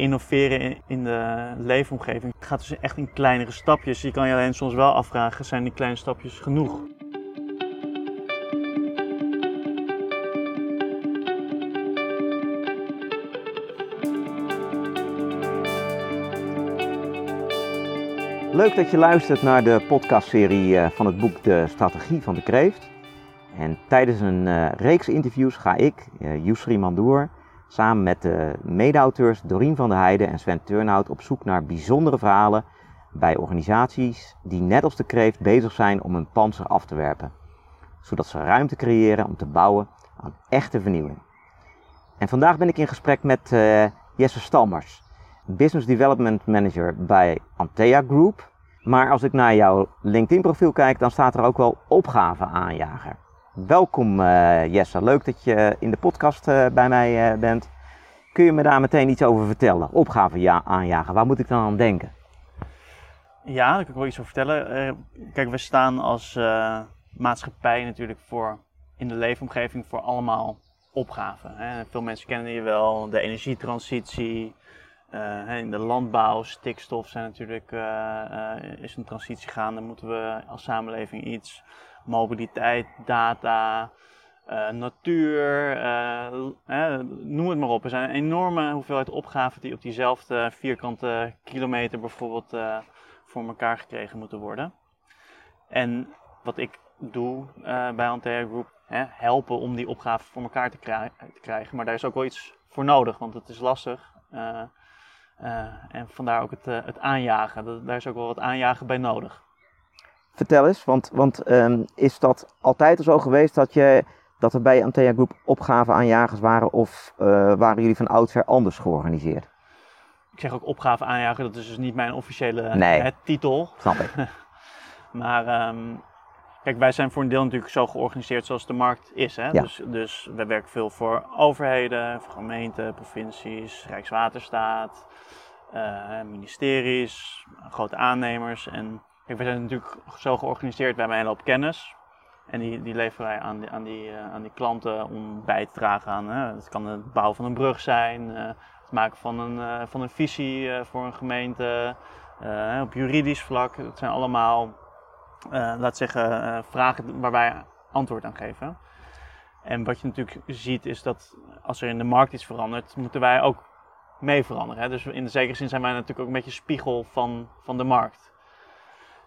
innoveren in, de leefomgeving gaat dus echt in kleinere stapjes. Je kan je alleen soms wel afvragen, zijn die kleine stapjes genoeg? Leuk dat je luistert naar de podcastserie eh, van het boek De Strategie van de Kreeft. En tijdens een uh, reeks interviews ga ik, uh, Yusri Mandoer, samen met de mede-auteurs Dorien van der Heijden en Sven Turnhout op zoek naar bijzondere verhalen bij organisaties die net als de kreeft bezig zijn om een panzer af te werpen. Zodat ze ruimte creëren om te bouwen aan echte vernieuwing. En vandaag ben ik in gesprek met uh, Jesse Stalmers, Business Development Manager bij Antea Group. Maar als ik naar jouw LinkedIn profiel kijk, dan staat er ook wel opgave aanjager. Welkom uh, Jesse, leuk dat je in de podcast uh, bij mij bent. Kun je me daar meteen iets over vertellen? Opgave ja, aanjagen, waar moet ik dan aan denken? Ja, daar kan ik wel iets over vertellen. kijk, we staan als maatschappij natuurlijk voor in de leefomgeving voor allemaal opgaven. Hè. Veel mensen kennen je wel, de energietransitie, in de landbouw, stikstof zijn natuurlijk, is een transitie gaande. Moeten we als samenleving iets mobiliteit, data, uh, natuur, uh, noem het maar op. Er zijn een enorme hoeveelheid opgaven die op diezelfde vierkante kilometer bijvoorbeeld voor elkaar gekregen moeten worden. En wat ik doe bij Antea Group, hè, helpen om die opgaven voor elkaar te, te, krijgen. Maar daar is ook wel iets voor nodig, want het is lastig. en vandaar ook het, het aanjagen. Daar is ook wel wat aanjagen bij nodig. Vertel eens, want, want um, is dat altijd al zo geweest dat, je, dat er bij Antea Group opgaven aan jagers waren of uh, waren jullie van oudsher anders georganiseerd? Ik zeg ook opgave aanjager, dat is dus niet mijn officiële nee, hè, titel. Snap ik. maar um, kijk, wij zijn voor een deel natuurlijk zo georganiseerd zoals de markt is. Hè? Ja. Dus, dus wij werken veel voor overheden, voor gemeenten, provincies, Rijkswaterstaat, uh, ministeries, grote aannemers en We zijn natuurlijk zo georganiseerd, we hebben hoop kennis. En die, die leveren wij aan die, aan, die, uh, aan die klanten om bij te dragen aan. Het kan het bouwen van een brug zijn, uh, het maken van een, van een visie voor een gemeente, op juridisch vlak. Het zijn allemaal, laat zeggen, vragen waar wij antwoord aan geven. En wat je natuurlijk ziet is dat als er in de markt iets verandert, moeten wij ook mee veranderen. Hè? Dus in de zekere zin zijn wij natuurlijk ook een beetje spiegel van, van de markt.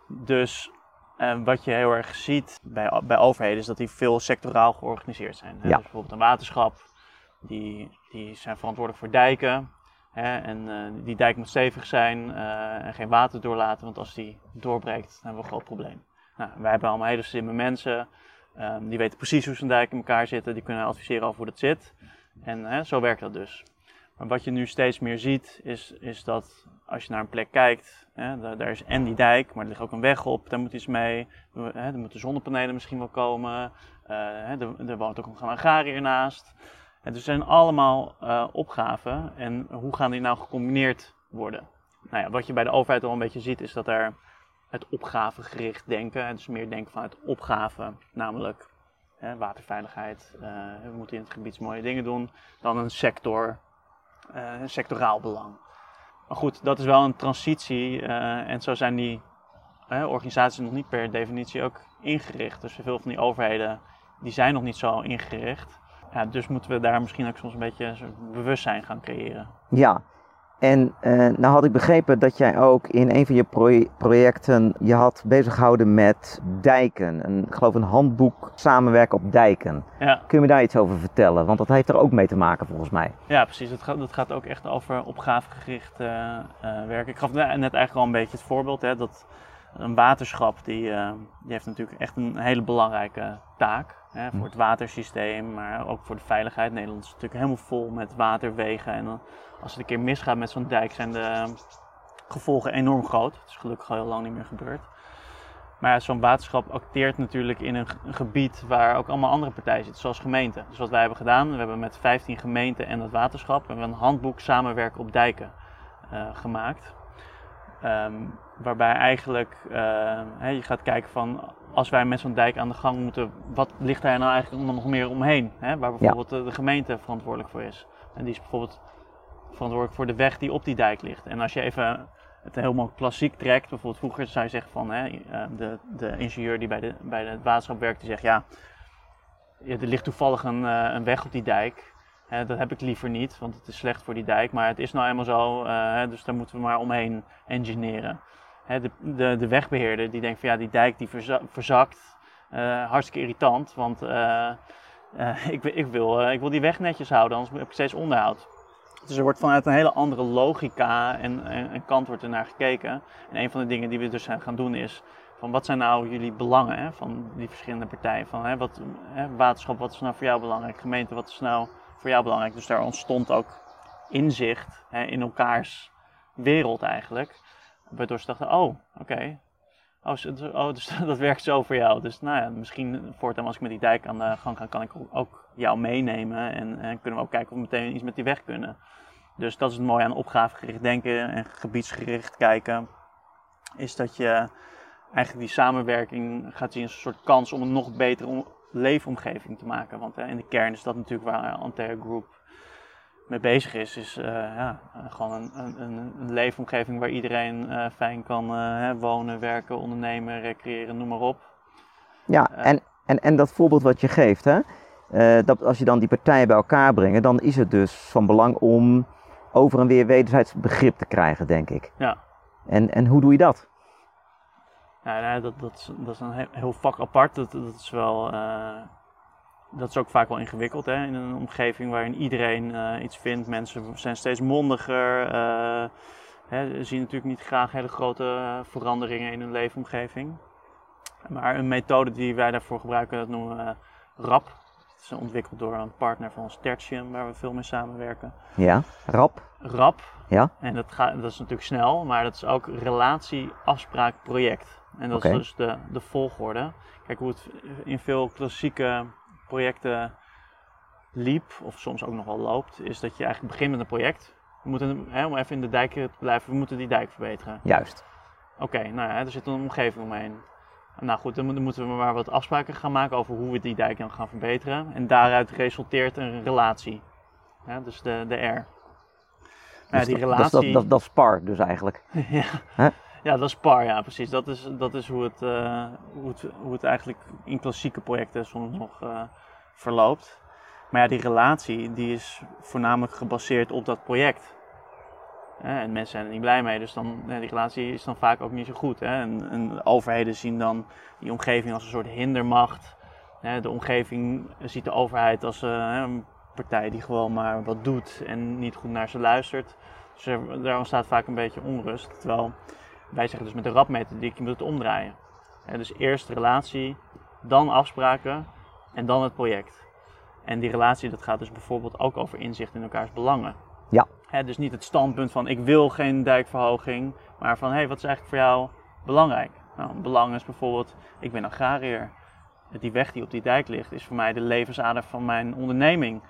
Dus uh, wat je heel erg ziet bij, bij overheden is dat die veel sectoraal georganiseerd zijn. Hè? Ja. Dus bijvoorbeeld een waterschap, die, die zijn verantwoordelijk voor dijken. Hè? En uh, die dijk moet stevig zijn uh, en geen water doorlaten, want als die doorbreekt, dan hebben we een groot probleem. Nou, wij hebben allemaal hele slimme mensen, um, die weten precies hoe zo'n dijk in elkaar zit, die kunnen adviseren over hoe dat zit. En zo werkt dat dus. Maar wat je nu steeds meer ziet, is, is dat als je naar een plek kijkt, hè, daar, is en die dijk, maar er ligt ook een weg op, daar moet iets mee. Hè, er moeten zonnepanelen misschien wel komen. Uh, hè, er, er, woont ook een agrariër naast. En dus zijn allemaal uh, opgaven. En hoe gaan die nou gecombineerd worden? Nou ja, wat je bij de overheid al een beetje ziet, is dat er het opgavegericht denken, dus meer denken vanuit opgaven, namelijk hè, waterveiligheid, uh, we moeten in het gebied mooie dingen doen, dan een sector, sectoraal belang. Maar goed, dat is wel een transitie uh, en zo zijn die organisaties nog niet per definitie ook ingericht. Dus veel van die overheden die zijn nog niet zo ingericht. Ja, dus moeten we daar misschien ook soms een beetje bewustzijn gaan creëren. Ja, en uh, nou had ik begrepen dat jij ook in een van je pro projecten je had bezig gehouden met dijken. Een, ik geloof een handboek samenwerken op dijken. Ja. Kun je me daar iets over vertellen? Want dat heeft er ook mee te maken volgens mij. Ja, precies. Dat gaat, dat gaat ook echt over opgavegericht uh, uh, werken. Ik gaf net eigenlijk al een beetje het voorbeeld. Hè, dat een waterschap die, die heeft natuurlijk echt een hele belangrijke taak. Hè, voor het watersysteem, maar ook voor de veiligheid. Nederland is natuurlijk helemaal vol met waterwegen. En dan, als het een keer misgaat met zo'n dijk, zijn de gevolgen enorm groot. Het is gelukkig al heel lang niet meer gebeurd. Maar zo'n waterschap acteert natuurlijk in een, gebied waar ook allemaal andere partijen zitten, zoals gemeenten. Dus wat wij hebben gedaan, we hebben met 15 gemeenten en het waterschap hebben een handboek samenwerken op dijken uh, gemaakt. Um, waarbij eigenlijk uh, hè, je gaat kijken van als wij met zo'n dijk aan de gang moeten, wat ligt daar nou eigenlijk nog meer omheen? Hè? Waar bijvoorbeeld ja. de gemeente verantwoordelijk voor is. En die is bijvoorbeeld verantwoordelijk voor de weg die op die dijk ligt. En als je even het helemaal klassiek trekt, bijvoorbeeld vroeger zou je zeggen van hè, eh, de, de ingenieur die bij, de, bij het waterschap werkt, die zegt ja, ja, er ligt toevallig een, eh, een weg op die dijk. Dat heb ik liever niet, want het is slecht voor die dijk. Maar het is nou eenmaal zo, eh, dus daar moeten we maar omheen engineeren. De, de, de wegbeheerder die denkt van ja, die dijk die verza- verzakt. Eh, hartstikke irritant, want eh, ik, wil- ik, wil, ik wil die weg netjes houden, anders heb ik steeds onderhoud. Dus er wordt vanuit een hele andere logica en, kant wordt er naar gekeken. En een van de dingen die we dus gaan doen is van wat zijn nou jullie belangen hè, van die verschillende partijen? Van, hè, wat, hè, waterschap, wat is nou voor jou belangrijk? Gemeente, wat is nou voor jou belangrijk? Dus daar ontstond ook inzicht hè, in elkaars wereld eigenlijk. Waardoor ze dachten, oh, oké. Oh, oh, dus dat werkt zo voor jou. Dus nou ja, misschien voortaan als ik met die dijk aan de gang ga, kan ik ook jou meenemen. En, en kunnen we ook kijken of we meteen iets met die weg kunnen. Dus dat is het mooie aan opgavegericht denken en gebiedsgericht kijken. Is dat je eigenlijk die samenwerking gaat zien als een soort kans om een nog betere om- leefomgeving te maken. Want hè, in de kern is dat natuurlijk waar Anterre Group mee bezig is. Is eh, ja, eh, gewoon een, een, een, leefomgeving waar iedereen eh, fijn kan eh, wonen, werken, ondernemen, recreëren, noem maar op. Ja, Eh. en, en, en dat voorbeeld wat je geeft, hè, eh, dat als je dan die partijen bij elkaar brengt, dan is het dus van belang om over en weer wederzijds begrip te krijgen, denk ik. Ja. En, en hoe doe je dat? Ja, nee, dat, dat, is, dat is een heel, vak apart. Dat, dat is wel. eh, dat is ook vaak wel ingewikkeld hè? in een omgeving waarin iedereen eh, iets vindt. Mensen zijn steeds mondiger. eh, hè, zien natuurlijk niet graag hele grote veranderingen in hun leefomgeving. Maar een methode die wij daarvoor gebruiken, dat noemen we RAP. Het is ontwikkeld door een partner van ons, Tertium, waar we veel mee samenwerken. Ja, rap. RAP. Ja. En dat, gaat, dat is natuurlijk snel, maar dat is ook relatie, afspraak, project. En dat is dus de, de volgorde. Kijk hoe het in veel klassieke projecten liep, of soms ook nog wel loopt, is dat je eigenlijk begint met een project. We moeten, hè, om even in de dijk te blijven, we moeten die dijk verbeteren. Juist. Oké, nou ja, er zit een omgeving omheen. Nou goed, dan moet- dan moeten we maar wat afspraken gaan maken over hoe we die dijk dan gaan verbeteren. En daaruit resulteert een relatie. Ja, dus de, de R. Ja, Dus die dat- dat, relatie... dat, dat, dat is par dus eigenlijk. ja. Ja, dat is par, ja, precies. Dat is, dat is hoe, het, eh, hoe, het, hoe het eigenlijk in klassieke projecten soms nog eh, verloopt. Maar ja, die relatie die is voornamelijk gebaseerd op dat project. En mensen zijn er niet blij mee, dus dan, die relatie is dan vaak ook niet zo goed. Hè? En, en de overheden zien dan die omgeving als een soort hindermacht. De omgeving ziet de overheid als eh, een partij die gewoon maar wat doet en niet goed naar ze luistert. Dus er, daar ontstaat vaak een beetje onrust. Terwijl wij zeggen dus met de rapmethodiek, je moet het omdraaien. Dus eerst relatie, dan afspraken en dan het project. En die relatie dat gaat dus bijvoorbeeld ook over inzicht in elkaars belangen. Ja. Dus niet het standpunt van ik wil geen dijkverhoging, maar van hé, hey, wat is eigenlijk voor jou belangrijk? Nou, een belang is bijvoorbeeld, ik ben agrariër. Die weg die op die dijk ligt is voor mij de levensader van mijn onderneming.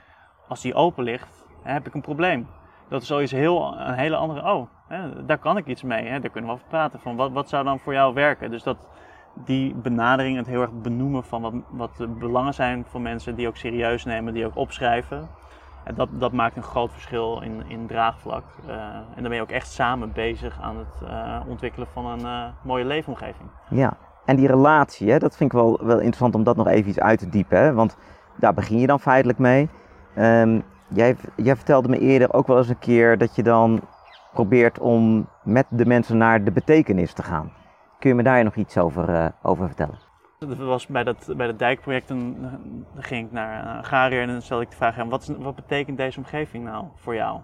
Als die open ligt, heb ik een probleem. Dat is zoiets heel, een hele andere, oh, daar kan ik iets mee. Hè, daar kunnen we over praten. Van wat, wat zou dan voor jou werken? Dus dat die benadering, het heel erg benoemen van wat, wat de belangen zijn van mensen, die ook serieus nemen, die ook opschrijven. En dat, dat maakt een groot verschil in, in draagvlak. Eh, en dan ben je ook echt samen bezig aan het eh, ontwikkelen van een eh, mooie leefomgeving. Ja, en die relatie, hè, dat vind ik wel, wel interessant om dat nog even iets uit te diepen. Hè? Want daar begin je dan feitelijk mee. Ehm, jij, jij vertelde me eerder ook wel eens een keer dat je dan probeert om met de mensen naar de betekenis te gaan. Kun je me daar nog iets over, eh, over vertellen? Dat was bij, dat, bij dat dijkproject, dan, ging ik naar een agrariër en dan stelde ik de vraag aan, wat, is, wat betekent deze omgeving nou voor jou?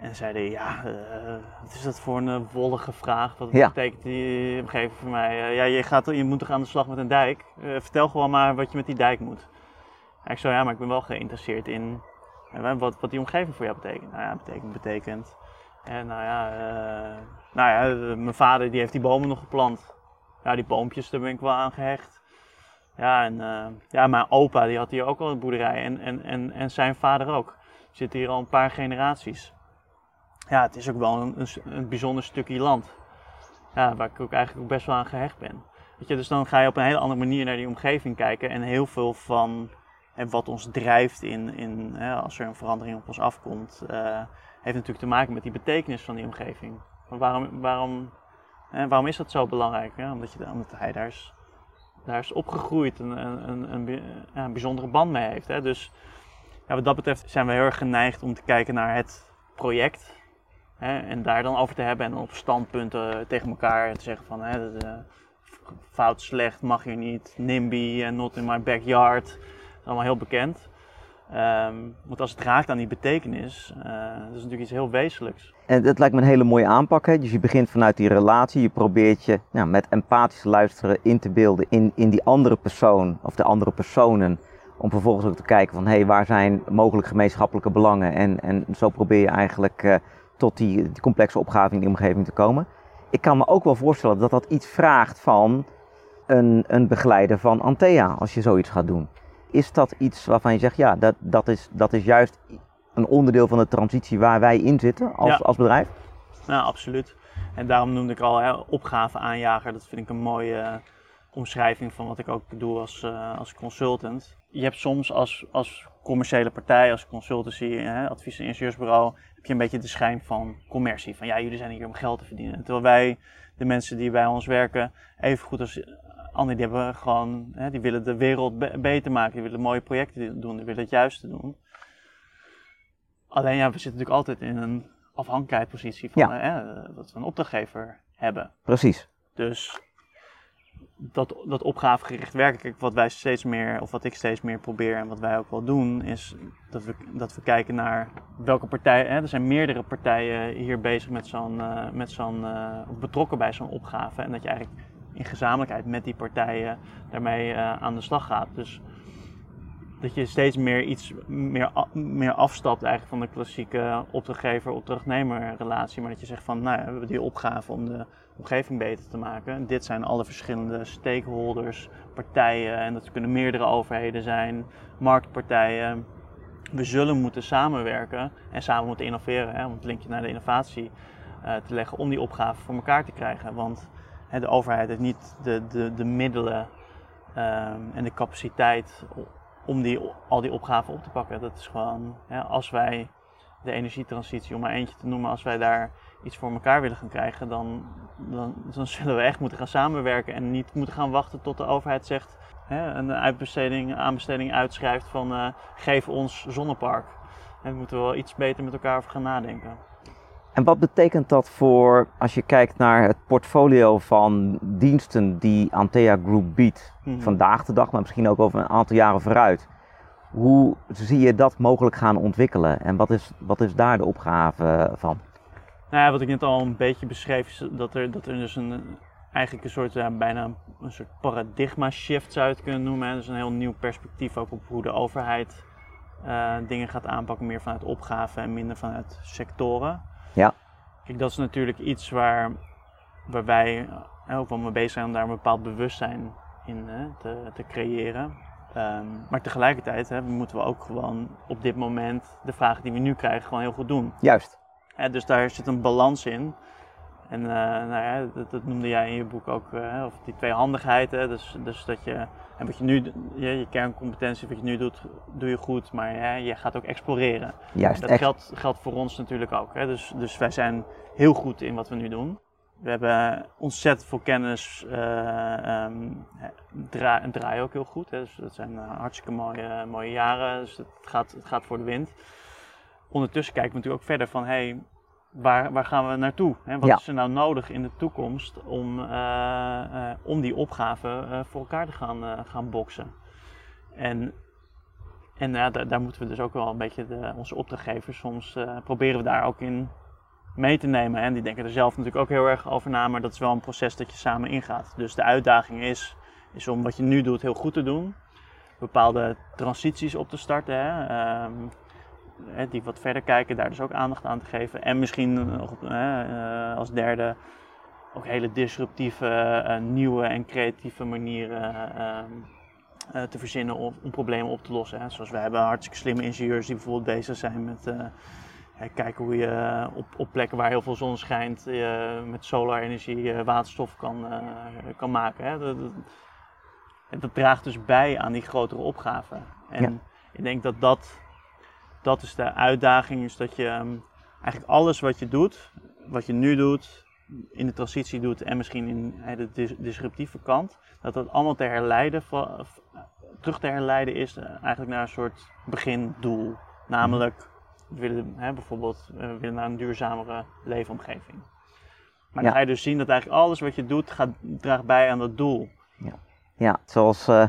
En zeiden, ja, eh, wat is dat voor een eh, wollige vraag? Wat Ja. betekent die omgeving voor mij? Eh, ja, je, gaat, je moet toch aan de slag met een dijk? Eh, vertel gewoon maar wat je met die dijk moet. En ik zei, ja, maar ik ben wel geïnteresseerd in eh, wat, wat die omgeving voor jou betekent. Nou ja, betekent, betekent. En nou ja, eh, nou ja, eh, mijn vader die heeft die bomen nog geplant. Ja, die boompjes, daar ben ik wel aan gehecht. Ja, en eh, ja, mijn opa die had hier ook al een boerderij en, en, en, en zijn vader ook. Zit hier al een paar generaties. Ja, het is ook wel een, een, bijzonder stukje land. Ja, waar ik ook eigenlijk best wel aan gehecht ben. Weet je, dus dan ga je op een hele andere manier naar die omgeving kijken. En heel veel van en wat ons drijft in, in hè, als er een verandering op ons afkomt, heeft natuurlijk te maken met die betekenis van die omgeving. waarom, waarom, hè, waarom is dat zo belangrijk? Omdat, je, hij daar is, daar is opgegroeid en een, een, een, een bijzondere band mee heeft. Hè? Dus ja, wat dat betreft zijn we heel erg geneigd om te kijken naar het project. Hè, en daar dan over te hebben en op standpunten tegen elkaar te zeggen van hè, dat, uh, fout, slecht, mag hier niet, NIMBY en not in my backyard. Dat is allemaal heel bekend. Um, want als het raakt aan die betekenis, uh, dat is natuurlijk iets heel wezenlijks. En dat lijkt me een hele mooie aanpak. Hè? Dus je begint vanuit die relatie, je probeert je nou, met empathisch luisteren in te beelden in, in die andere persoon of de andere personen. Om vervolgens ook te kijken van hé, hey, waar zijn mogelijk gemeenschappelijke belangen? En, en zo probeer je eigenlijk uh, tot die, die, complexe opgave in die omgeving te komen. Ik kan me ook wel voorstellen dat dat iets vraagt van een, een begeleider van Antea als je zoiets gaat doen. Is dat iets waarvan je zegt, ja, dat, dat, is, dat is juist een onderdeel van de transitie waar wij in zitten als, ja. als bedrijf? Ja, absoluut. En daarom noemde ik al hè, opgave aanjager. Dat vind ik een mooie omschrijving van wat ik ook doe als, uh, als consultant. Je hebt soms als, als commerciële partij, als consultancy, hè, advies- en ingenieursbureau, heb je een beetje de schijn van commercie. Van ja, jullie zijn hier om geld te verdienen. Terwijl wij, de mensen die bij ons werken, even goed als anderen, die hebben gewoon, hè, die willen de wereld be beter maken. Die willen mooie projecten doen, die willen het juiste doen. Alleen ja, we zitten natuurlijk altijd in een afhankelijkheidspositie van ja. hè, dat we een opdrachtgever hebben. Precies. Dus dat, dat opgavegericht werken, kijk, wat wij steeds meer, of wat ik steeds meer probeer en wat wij ook wel doen, is dat we, dat we kijken naar welke partijen, hè, er zijn meerdere partijen hier bezig met zo'n, uh, met zo'n uh, betrokken bij zo'n opgave. En dat je eigenlijk in gezamenlijkheid met die partijen daarmee uh, aan de slag gaat. Dus dat je steeds meer iets meer, meer afstapt eigenlijk van de klassieke opdrachtgever-opdrachtnemer relatie. Maar dat je zegt van, nou ja, we hebben die opgave om de omgeving beter te maken. Dit zijn alle verschillende stakeholders, partijen en dat kunnen meerdere overheden zijn, marktpartijen. We zullen moeten samenwerken en samen moeten innoveren, hè, om het linkje naar de innovatie uh, te leggen om die opgave voor elkaar te krijgen. Want de overheid heeft niet de, de, de middelen um, en de capaciteit om die, al die opgaven op te pakken. Dat is gewoon, als wij de energietransitie, om maar eentje te noemen, als wij daar iets voor elkaar willen gaan krijgen, dan, dan, dan zullen we echt moeten gaan samenwerken en niet moeten gaan wachten tot de overheid zegt, hè, een uitbesteding, aanbesteding uitschrijft van uh, geef ons zonnepark. En we moeten wel iets beter met elkaar over gaan nadenken. En wat betekent dat voor, als je kijkt naar het portfolio van diensten die Antea Group biedt, mm-hmm. vandaag de dag, maar misschien ook over een aantal jaren vooruit? Hoe zie je dat mogelijk gaan ontwikkelen en wat is, wat is daar de opgave van? Nou ja, wat ik net al een beetje beschreef, is dat er, dat er dus een, eigenlijk een soort, ja, bijna een soort paradigma shift zou je het kunnen noemen. Hè? Dus een heel nieuw perspectief ook op hoe de overheid uh, dingen gaat aanpakken, meer vanuit opgaven en minder vanuit sectoren. Ja. Kijk, dat is natuurlijk iets waar, waar wij ook wel mee bezig zijn om daar een bepaald bewustzijn in hè, te, te creëren. Um, maar tegelijkertijd hè, moeten we ook gewoon op dit moment de vragen die we nu krijgen gewoon heel goed doen. Juist. Dus daar zit een balans in. En uh, nou ja, dat, dat, noemde jij in je boek ook, uh, of die tweehandigheid. Hè? Dus, dus dat je, en wat je nu, je, je kerncompetentie, wat je nu doet, doe je goed, maar hè, je gaat ook exploreren. Juist, dat geldt, geldt voor ons natuurlijk ook. Hè? Dus, dus wij zijn heel goed in wat we nu doen. We hebben ontzettend veel kennis uh, um, ook heel goed. Hè? Dus dat zijn hartstikke mooie, mooie jaren, dus het gaat, het gaat voor de wind. Ondertussen kijken we natuurlijk ook verder van, hey, waar, waar gaan we naartoe? Hè? Wat Ja. is er nou nodig in de toekomst om, eh, eh, om die opgave eh, voor elkaar te gaan, gaan boksen? En, en ja, daar, daar moeten we dus ook wel een beetje de, onze opdrachtgevers soms proberen we daar ook in mee te nemen. En die denken er zelf natuurlijk ook heel erg over na, maar dat is wel een proces dat je samen ingaat. Dus de uitdaging is, is om wat je nu doet heel goed te doen. Bepaalde transities op te starten. Hè? Ehm, hè, die wat verder kijken, daar dus ook aandacht aan te geven. En misschien nog eh, als derde ook hele disruptieve, eh, nieuwe en creatieve manieren eh, te verzinnen om, om problemen op te lossen. Hè. Zoals we hebben hartstikke slimme ingenieurs die bijvoorbeeld bezig zijn met hè, kijken hoe je op, op plekken waar heel veel zon schijnt met solarenergie waterstof kan, kan maken. Hè. Dat- dat- en dat draagt dus bij aan die grotere opgave. En Ja. ik denk dat dat, dat is de uitdaging, is dat je ehm, eigenlijk alles wat je doet, wat je nu doet, in de transitie doet en misschien in de dis- disruptieve kant, dat dat allemaal te herleiden, v- terug te herleiden is eh, eigenlijk naar een soort begindoel. Namelijk, we willen bijvoorbeeld eh, we willen naar een duurzamere leefomgeving. Maar Ja. dan ga je dus zien dat eigenlijk alles wat je doet, gaat, draagt bij aan dat doel. Ja, zoals eh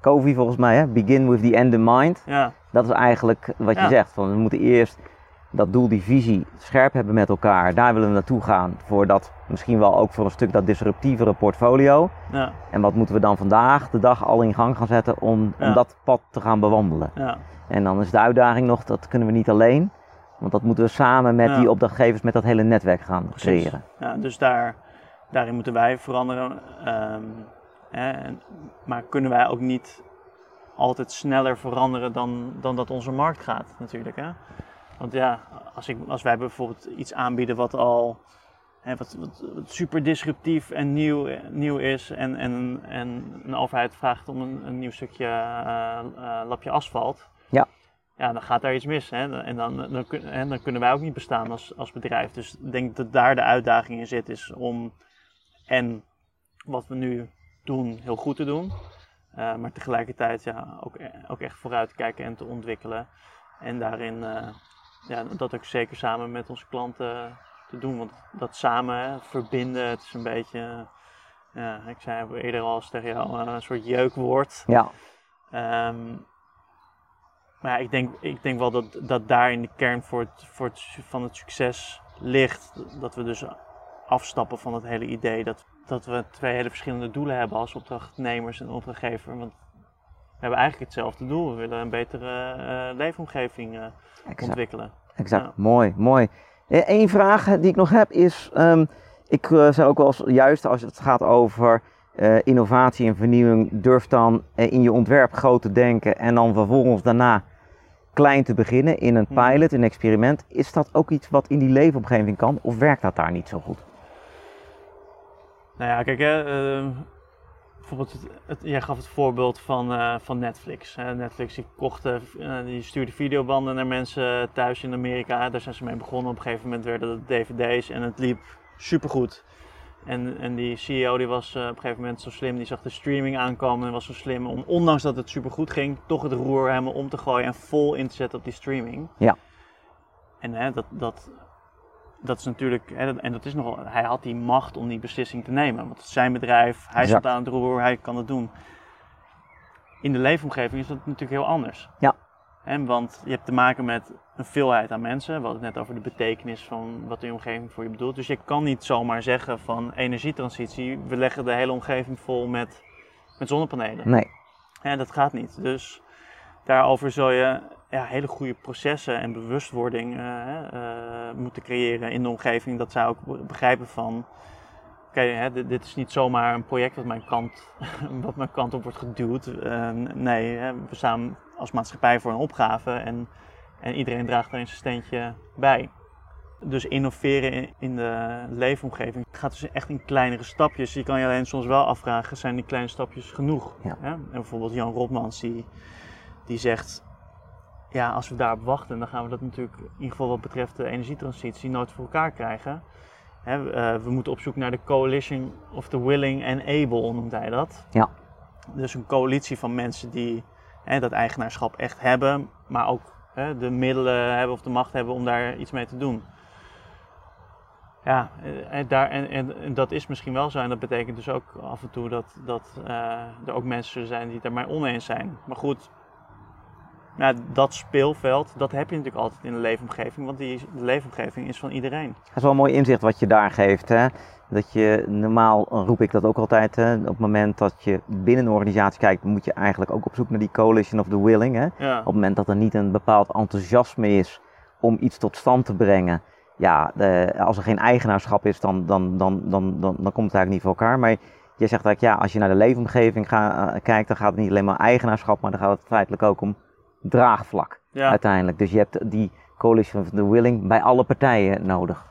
Covey volgens mij, hè? begin with the end in mind. Ja, Dat is eigenlijk wat je Ja. zegt. Van we moeten eerst dat doel, die visie scherp hebben met elkaar. Daar willen we naartoe gaan. Voor dat, misschien wel ook voor een stuk dat disruptievere portfolio. ja, En wat moeten we dan vandaag de dag al in gang gaan zetten om, om dat pad te gaan bewandelen. ja, En dan is de uitdaging nog, dat kunnen we niet alleen. Want dat moeten we samen met die opdrachtgevers, met dat hele netwerk gaan Precies. creëren. ja. Dus daar, daarin moeten wij veranderen. Ehm, hè, maar kunnen wij ook niet altijd sneller veranderen dan, dan dat onze markt gaat, natuurlijk. Hè? Want ja, als, ik, als wij bijvoorbeeld iets aanbieden wat al hè, wat, wat, wat super disruptief en nieuw, nieuw is, en, en, en een overheid vraagt om een, een nieuw stukje eh, eh, lapje asfalt. Ja. Ja, dan gaat daar iets mis. Hè? En dan, dan, hè, dan kunnen wij ook niet bestaan als, als bedrijf. Dus ik denk dat daar de uitdaging in zit, is om en wat we nu doen heel goed te doen. Eh, maar tegelijkertijd ja, ook, e- ook echt vooruit te kijken en te ontwikkelen. En daarin eh, ja, dat ook zeker samen met onze klanten te doen. Want dat samen hè, verbinden, het is een beetje, ja, ik zei eerder al eens tegen jou, eh, een soort jeukwoord. Ja, Ehm, maar ik denk, ik denk wel dat, dat daar in de kern voor het, voor het, van het succes ligt. Dat we dus afstappen van het hele idee dat, dat we twee hele verschillende doelen hebben als opdrachtnemers en opdrachtgever. Want we hebben eigenlijk hetzelfde doel. We willen een betere eh, leefomgeving eh, exact. ontwikkelen. exact. Ja. Mooi, mooi. Eén vraag die ik nog heb is, ehm, ik eh, zei ook wel eens, juist als het gaat over eh, innovatie en vernieuwing, durf dan eh, in je ontwerp groot te denken en dan vervolgens daarna klein te beginnen in een Mhm. pilot, een experiment. Is dat ook iets wat in die leefomgeving kan of werkt dat daar niet zo goed? Nou ja, kijk, hè, eh, bijvoorbeeld, het, het- jij gaf het voorbeeld van, eh, van Netflix. Hè. Netflix die, kocht, eh, eh, die stuurde videobanden naar mensen thuis in Amerika. Daar zijn ze mee begonnen. Op een gegeven moment werden het dvd's en het liep supergoed. En, en die CEO die was op een gegeven moment zo slim, die zag de streaming aankomen en was zo slim om, ondanks dat het supergoed ging, toch het roer helemaal om te gooien en vol in te zetten op die streaming. Ja. En hè, dat, dat, dat is natuurlijk, en dat is nogal, hij had die macht om die beslissing te nemen. Want het is zijn bedrijf, hij Exact. aan het roer, hij kan het doen. In de leefomgeving is dat natuurlijk heel anders. Ja. Hè, want je hebt te maken met een veelheid aan mensen. We hadden het net over de betekenis van wat die omgeving voor je bedoelt. Dus je kan niet zomaar zeggen van energietransitie, we leggen de hele omgeving vol met, met zonnepanelen. Nee. Ja, dat gaat niet. Dus daarover zul je ja, hele goede processen en bewustwording eh, eh, moeten creëren in de omgeving. Dat zij ook begrijpen van, oké, dit, dit is niet zomaar een project wat mijn kant, wat mijn kant op wordt geduwd. Eh, nee, hè, we staan als maatschappij voor een opgave en, en iedereen draagt daarin zijn steentje bij. Dus innoveren in, in de leefomgeving gaat dus echt in kleinere stapjes. Je kan je alleen soms wel afvragen, zijn die kleine stapjes genoeg? Ja. Hè? En bijvoorbeeld Jan Rotmans die, die zegt, ja, als we daarop wachten, dan gaan we dat natuurlijk in ieder geval wat betreft de energietransitie nooit voor elkaar krijgen. Hè, eh, we moeten op zoek naar de coalition of the willing and able, noemt hij dat. Ja. Dus een coalitie van mensen die hè, dat eigenaarschap echt hebben, maar ook hè, de middelen hebben of de macht hebben om daar iets mee te doen. Ja, eh, en, daar, en, en, en dat is misschien wel zo. En dat betekent dus ook af en toe dat, dat eh, er ook mensen zijn die het daarmee oneens zijn. Maar goed, nou, dat speelveld, dat heb je natuurlijk altijd in de leefomgeving. Want die de leefomgeving is van iedereen. Dat is wel een mooi inzicht wat je daar geeft. Hè? Dat je normaal roep ik dat ook altijd. Hè? Op het moment dat je binnen een organisatie kijkt, moet je eigenlijk ook op zoek naar die coalition of the willing. Hè? Ja, Op het moment dat er niet een bepaald enthousiasme is om iets tot stand te brengen. Ja, de- als er geen eigenaarschap is, dan, dan, dan, dan, dan, dan komt het eigenlijk niet voor elkaar. Maar je zegt eigenlijk, ja, als je naar de leefomgeving ga, eh, kijkt, dan gaat het niet alleen maar eigenaarschap, maar dan gaat het feitelijk ook om draagvlak ja. uiteindelijk. Dus je hebt die coalition of the willing bij alle partijen nodig.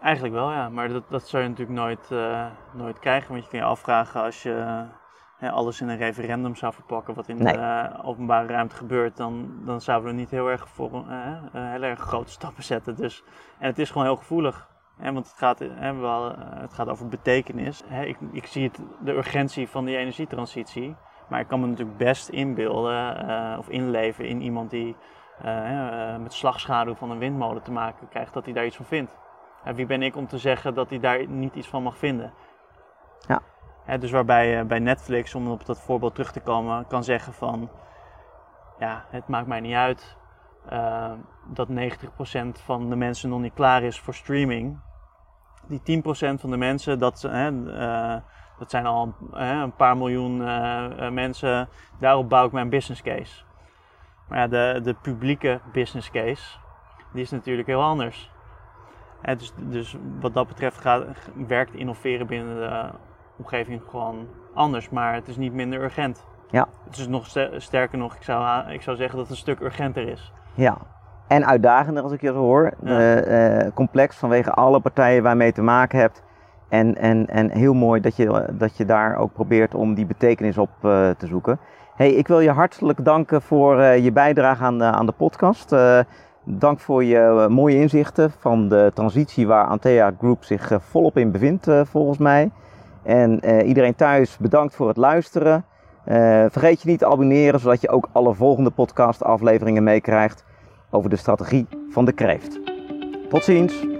Eigenlijk wel, ja. Maar dat, dat zou je natuurlijk nooit, eh, nooit krijgen. Want je kan je afvragen als je, alles in een referendum zou verpakken wat in Nee. de openbare ruimte gebeurt, dan, dan zouden we niet heel erg, voor, eh, eh, heel erg grote stappen zetten. Dus, en het is gewoon heel gevoelig. Hè, want het gaat, hè, we hadden, eh, het gaat over betekenis. Hè, ik, ik zie het, de urgentie van die energietransitie. Maar ik kan me natuurlijk best inbeelden eh, of inleven in iemand die eh, met slagschaduw van een windmolen te maken krijgt, dat hij daar iets van vindt. En wie ben ik om te zeggen dat hij daar niet iets van mag vinden? Ja. Hè, dus waarbij je bij Netflix, om op dat voorbeeld terug te komen, kan zeggen van... Ja, het maakt mij niet uit dat 90% van de mensen nog niet klaar is voor streaming. Die 10% van de mensen, dat, eh, dat zijn al een, hè, een paar miljoen eh, eh, mensen. Daarop bouw ik mijn business case. Maar ja, de, de publieke business case, die is natuurlijk heel anders. Dus, dus wat dat betreft gaat, werkt innoveren binnen de omgeving gewoon anders. Maar het is niet minder urgent. Ja. Het is nog ster- sterker nog, ik zou, ik zou zeggen dat het een stuk urgenter is. Ja. En uitdagender als ik je hoor. Ja. Eh, eh, complex vanwege alle partijen waar je te maken hebt. En, en, en heel mooi dat je, dat je daar ook probeert om die betekenis op eh, te zoeken. Hey, ik wil je hartelijk danken voor eh, je bijdrage aan aan de podcast. Eh, dank voor je mooie inzichten van de transitie waar Antea Group zich volop in bevindt, volgens mij. En iedereen thuis bedankt voor het luisteren. Vergeet je niet te abonneren, zodat je ook alle volgende podcast afleveringen meekrijgt over de strategie van de kreeft. Tot ziens!